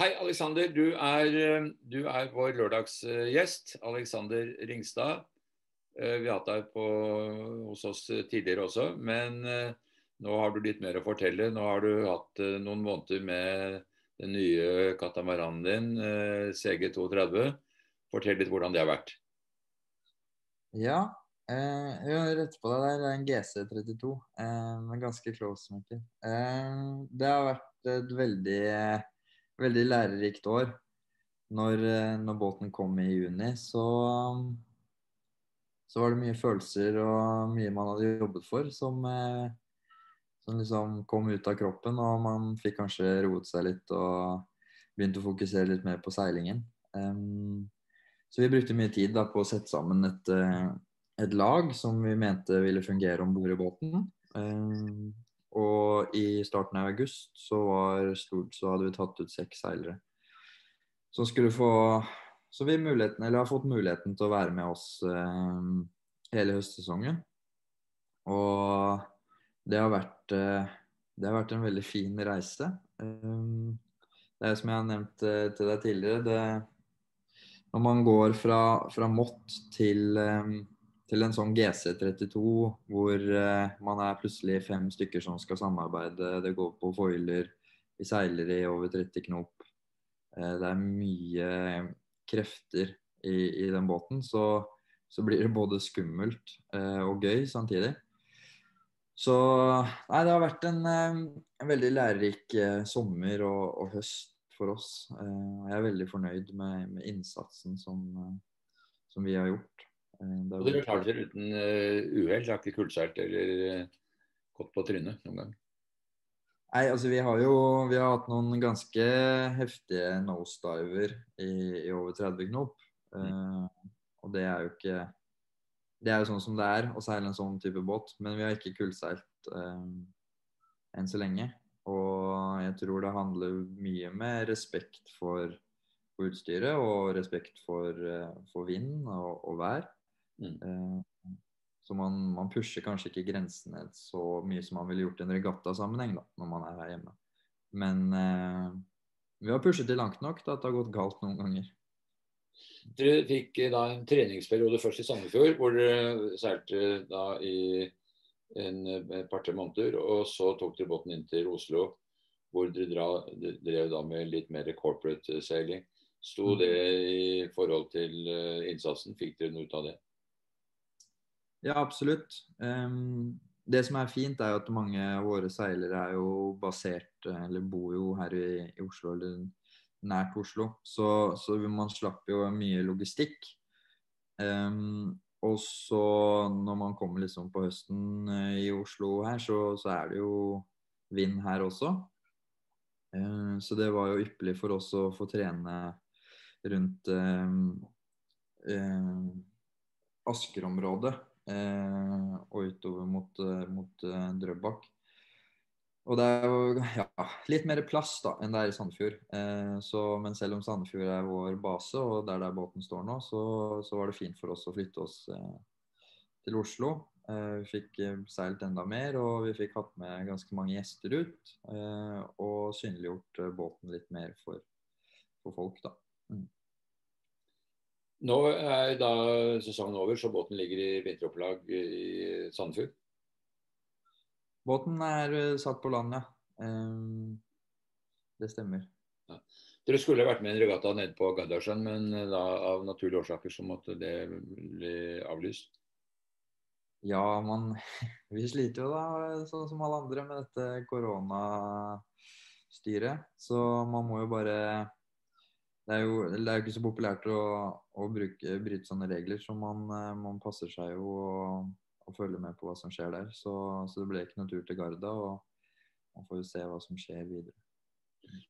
Hei, Alexander. Du er, eh, du er vår lørdagsgjest. Alexander Ringstad. Eh, vi har hatt deg på, hos oss tidligere også, men eh, nå har du litt mer å fortelle. Nå har du hatt noen måneder med den nye katamaranen din, CG32. Fortell litt hvordan det har vært. Ja, Eh, jeg rett på deg der. Det er en GC32. Eh, men ganske close maker. Eh, det har vært et veldig, veldig lærerikt år. Når, eh, når, båten kom i juni, så, så var det mye følelser og mye man hadde jobbet for, som, eh, som liksom kom ut av kroppen. Og man fikk kanskje roet seg litt og begynte å fokusere litt mer på seilingen. Um, så vi brukte mye tid da, på å sette sammen et et lag som vi mente ville fungere om bord i båten. Eh, og i starten av august så, var, så hadde vi tatt ut seks seilere. Som skulle få Så vi muligheten, eller har fått muligheten til å være med oss eh, hele høstsesongen. Og det har vært eh, det har vært en veldig fin reise. Um, det er som jeg har nevnt eh, til deg tidligere, det, når man går fra, fra Mott til eh, til en sånn GC32 hvor uh, man er plutselig fem stykker som skal samarbeide. Det går på foiler, vi seiler i over 30 knop. Uh, det er mye krefter i, i den båten. Så, så, blir det både skummelt uh, og gøy samtidig. Så nei, det har vært en, en veldig lærerik sommer og, og, høst for oss. jeg er veldig fornøyd med, med innsatsen som, som vi har gjort. Eh, og dere klarte dere uten uh, uhell? Har ikke kullseilt eller uh, gått på trynet noen gang? Nei, altså vi har jo vi har hatt noen ganske heftige nosediver i, i over 30 knop. Uh, og det er jo ikke Det er jo sånn som det er å seile en sånn type båt. Men vi har ikke kullseilt uh, enn så lenge. Og jeg tror det handler mye med respekt for, for utstyret og respekt for, for vind og, og vær. Mm. Eh, så man, man, pusher kanskje ikke grensene så mye som man ville gjort i en regattasammenheng da, når man er her hjemme. Men eh, vi har pushet det langt nok til at det har gått galt noen ganger. Dere fikk eh, da en treningsperiode først i Sandefjord, hvor dere seilte da i en, et par-tre måneder. Og så tok dere båten inn til Oslo, hvor dere dra, drev da med litt mer corporate seiling. Sto mm. det i forhold til innsatsen? Fikk dere noe ut av det? Ja, absolutt. Det som er fint, er jo at mange av våre seilere er jo basert, eller bor jo her i, i Oslo, eller nært Oslo. Så, så, man slapp jo mye logistikk. Og så når man kommer liksom på høsten uh, i Oslo her, så, så, er det jo vind her også. Så det var jo ypperlig for oss å få trene rundt Asker-området Eh, og utover mot, eh, mot eh, Drøbak. Og det er jo ja, litt mer plass da enn det er i Sandefjord. Eh, men selv om Sandefjord er vår base, og der der båten står nå, så, så var det fint for oss å flytte oss eh, til Oslo. Eh, vi fikk seilt enda mer, og vi fikk hatt med ganske mange gjester ut. og synliggjort båten litt mer for, for folk, da. Mm. Nå er da sesongen over, så båten ligger i vinteropplag i Sandefjord? Båten er eh, satt på land, ja. Um, det stemmer. Ja. Dere skulle vært med i en regatta nede på Gardasjøen, men eh, da, av naturlige årsaker så måtte det bli avlyst? Ja, man Vi sliter jo da, sånn som alle andre, med dette koronastyret. Så man må jo bare det er jo det er ikke så populært å, å bruke, bryte sånne regler, så man, eh, man passer seg jo å følge med på hva som skjer der. Så, så, det ble ikke noen tur til Garda, og man får jo se hva som skjer videre.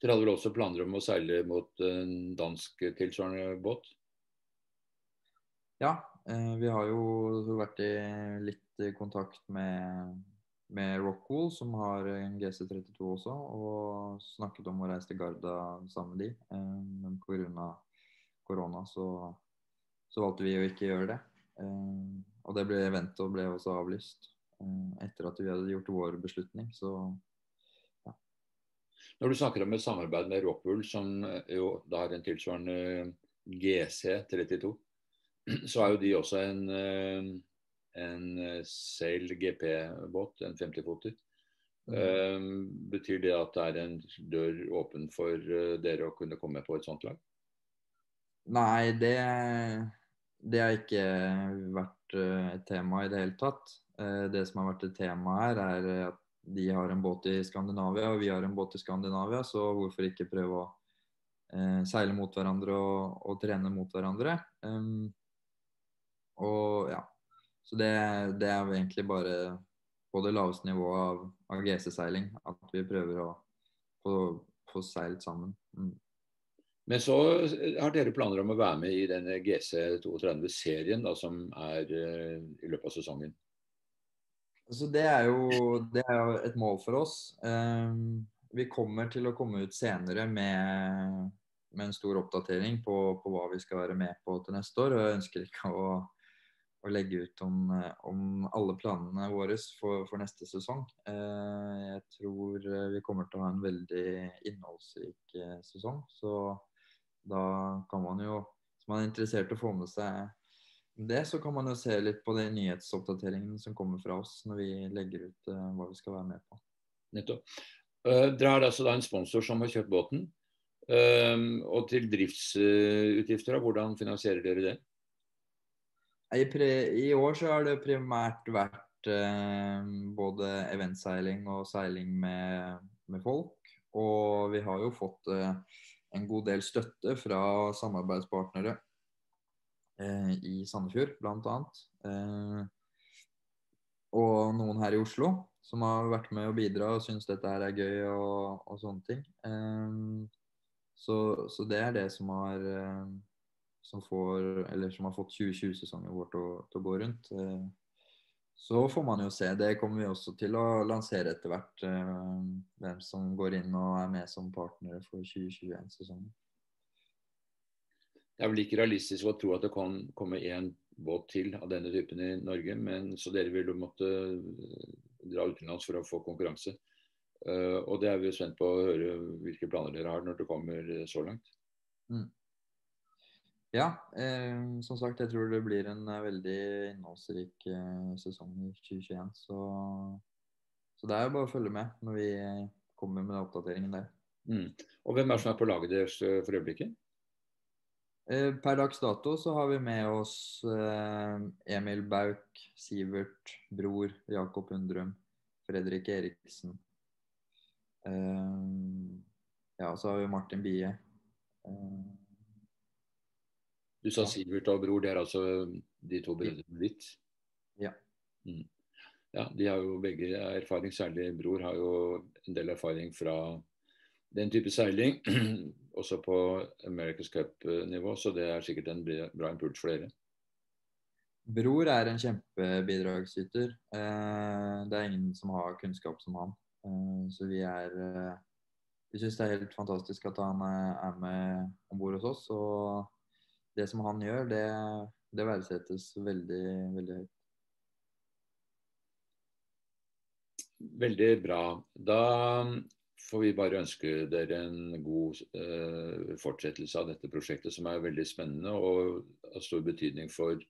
Dere hadde vel også planer om å seile mot en dansk tilsvarende båt? Ja, eh, vi har jo vært i litt kontakt med med Rockwool, som har en GC32 også, og snakket om å reise til Garda sammen med de. Eh, men pga. korona så, så, valgte vi å ikke gjøre det. Eh, og det ble eventet og ble også avlyst eh, etter at vi hadde gjort vår beslutning. Så ja. Når du snakker om et samarbeid med Rockwool, som jo da har en tilsvarende GC32, så er jo de også en, en Sail GP-båt, en 50-foter. Mm. Betyr det at det er en dør åpen for dere å kunne komme på et sånt lag? Nei, det, det har ikke vært et tema i det hele tatt. Det som har vært et tema her, er at de har en båt i Skandinavia, og vi har en båt i Skandinavia, så hvorfor ikke prøve å eh, seile mot hverandre og, og, trene mot hverandre? Um, og ja. Så det, det, er egentlig bare på det laveste nivået av, av GC-seiling at vi prøver å få, seilt sammen. Mm. Men så har dere planer om å være med i denne GC32-serien som er uh, i løpet av sesongen? Altså, det, er jo, det, er jo, et mål for oss. Um, vi kommer til å komme ut senere med, med en stor oppdatering på, på, hva vi skal være med på til neste år. og Jeg ønsker ikke å, å legge ut om, om, alle planene våre for, for neste sesong. Uh, jeg tror vi kommer til å ha en veldig innholdsrik sesong. Så da kan man jo, hvis man er interessert i å få med seg det, så kan man jo se litt på de nyhetsoppdateringene som kommer fra oss når vi legger ut hva vi skal være med på. Nettopp. Dere har altså da en sponsor som har kjøpt båten. Og til driftsutgifter, hvordan finansierer dere det? I, I, år så har det primært vært både eventseiling og seiling med, med, folk. Og vi har jo fått en god del støtte fra samarbeidspartnere Eh, i Sandefjord, bl.a. Eh, og noen her i Oslo som har vært med å bidra og syns dette her er gøy og, og sånne ting. Eh, så, så, det er det som har som, får, eller som har fått 2020-sesongen vår til, til, å gå rundt. Så får man jo se. Det kommer vi også til å lansere etter hvert. Hvem som går inn og er med som partnere for 2021-sesongen det er vel ikke realistisk å tro at det kan komme én båt til av denne typen i Norge. Men, så dere vil jo måtte eh, dra utenlands for å få konkurranse. Uh, og det er vi jo spent på å høre hvilke planer dere har når det kommer eh, så langt. Mm. Ja, eh, som sagt, jeg tror det blir en veldig innholdsrik eh, sesong i 2021. Så, så det er jo bare å følge med når vi kommer med oppdateringen der. Mm. Og hvem er det som er på laget deres for øyeblikket? Eh, per dags dato så har vi med oss eh, Emil Bauk, Sivert Bror, Jakob Undrum, Fredrik Eriksen. Eh, ja, så har vi Martin Bie. Du sa Sivert og Bror, det er altså de to brødrene ditt? Ja. Mm. Ja, de har jo begge erfaring, særlig Bror har jo en del erfaring fra den type seiling. Også på America's Cup-nivå, så det er sikkert en bra impuls for dere. Bror er en kjempebidragsyter. Eh, det er ingen som har kunnskap som han. Eh, så vi er eh, Vi syns det er helt fantastisk at han er med om bord hos oss. Og det som han gjør, det, det verdsettes veldig, veldig høyt. Veldig bra. Da får vi bare ønske dere en god eh, fortsettelse av dette prosjektet, som er veldig spennende og av stor betydning for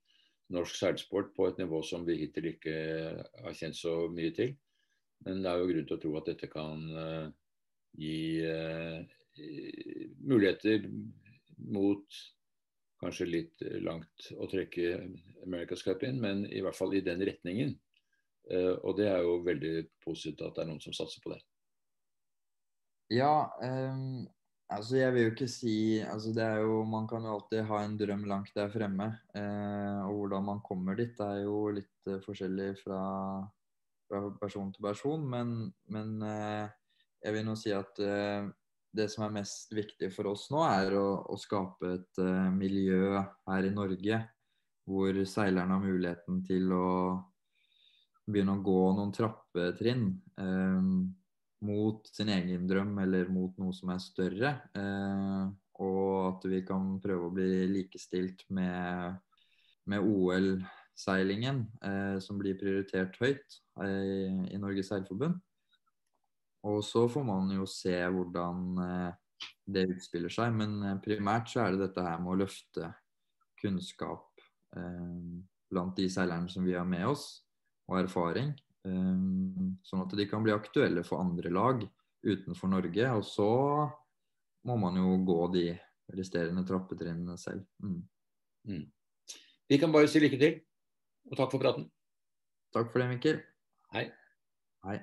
norsk seilsport på et nivå som vi hittil ikke har kjent så mye til. Men det er jo grunn til å tro at dette kan eh, gi eh, muligheter mot kanskje litt langt å trekke America's Cup inn, men i hvert fall i den retningen. og det er jo veldig positivt at det er noen som satser på det. Ja, um, altså jeg vil jo ikke si altså det er jo, Man kan jo alltid ha en drøm langt der fremme. Uh, og hvordan man kommer dit er jo litt uh, forskjellig fra, fra, person til person. Men, men uh, jeg vil nå si at det som er mest viktig for oss nå, er å, å skape et miljø her i Norge hvor seilerne har muligheten til å begynne å gå noen trappetrinn. Um, mot sin egen drøm eller mot noe som er større. Eh, og at vi kan prøve å bli likestilt med, med OL-seilingen, eh, som blir prioritert høyt eh, i Norges Seilforbund. Og så får man jo se hvordan eh, det utspiller seg. Men eh, primært så er det dette her med å løfte kunnskap eh, blant de seilerne som vi har med oss, og erfaring. Sånn at de kan bli aktuelle for andre lag utenfor Norge. Og så må man jo gå de resterende trappetrinnene selv. Mm. Mm. Vi kan bare si lykke til, og takk for praten. Takk for det, Mikkel. Hei. Hei.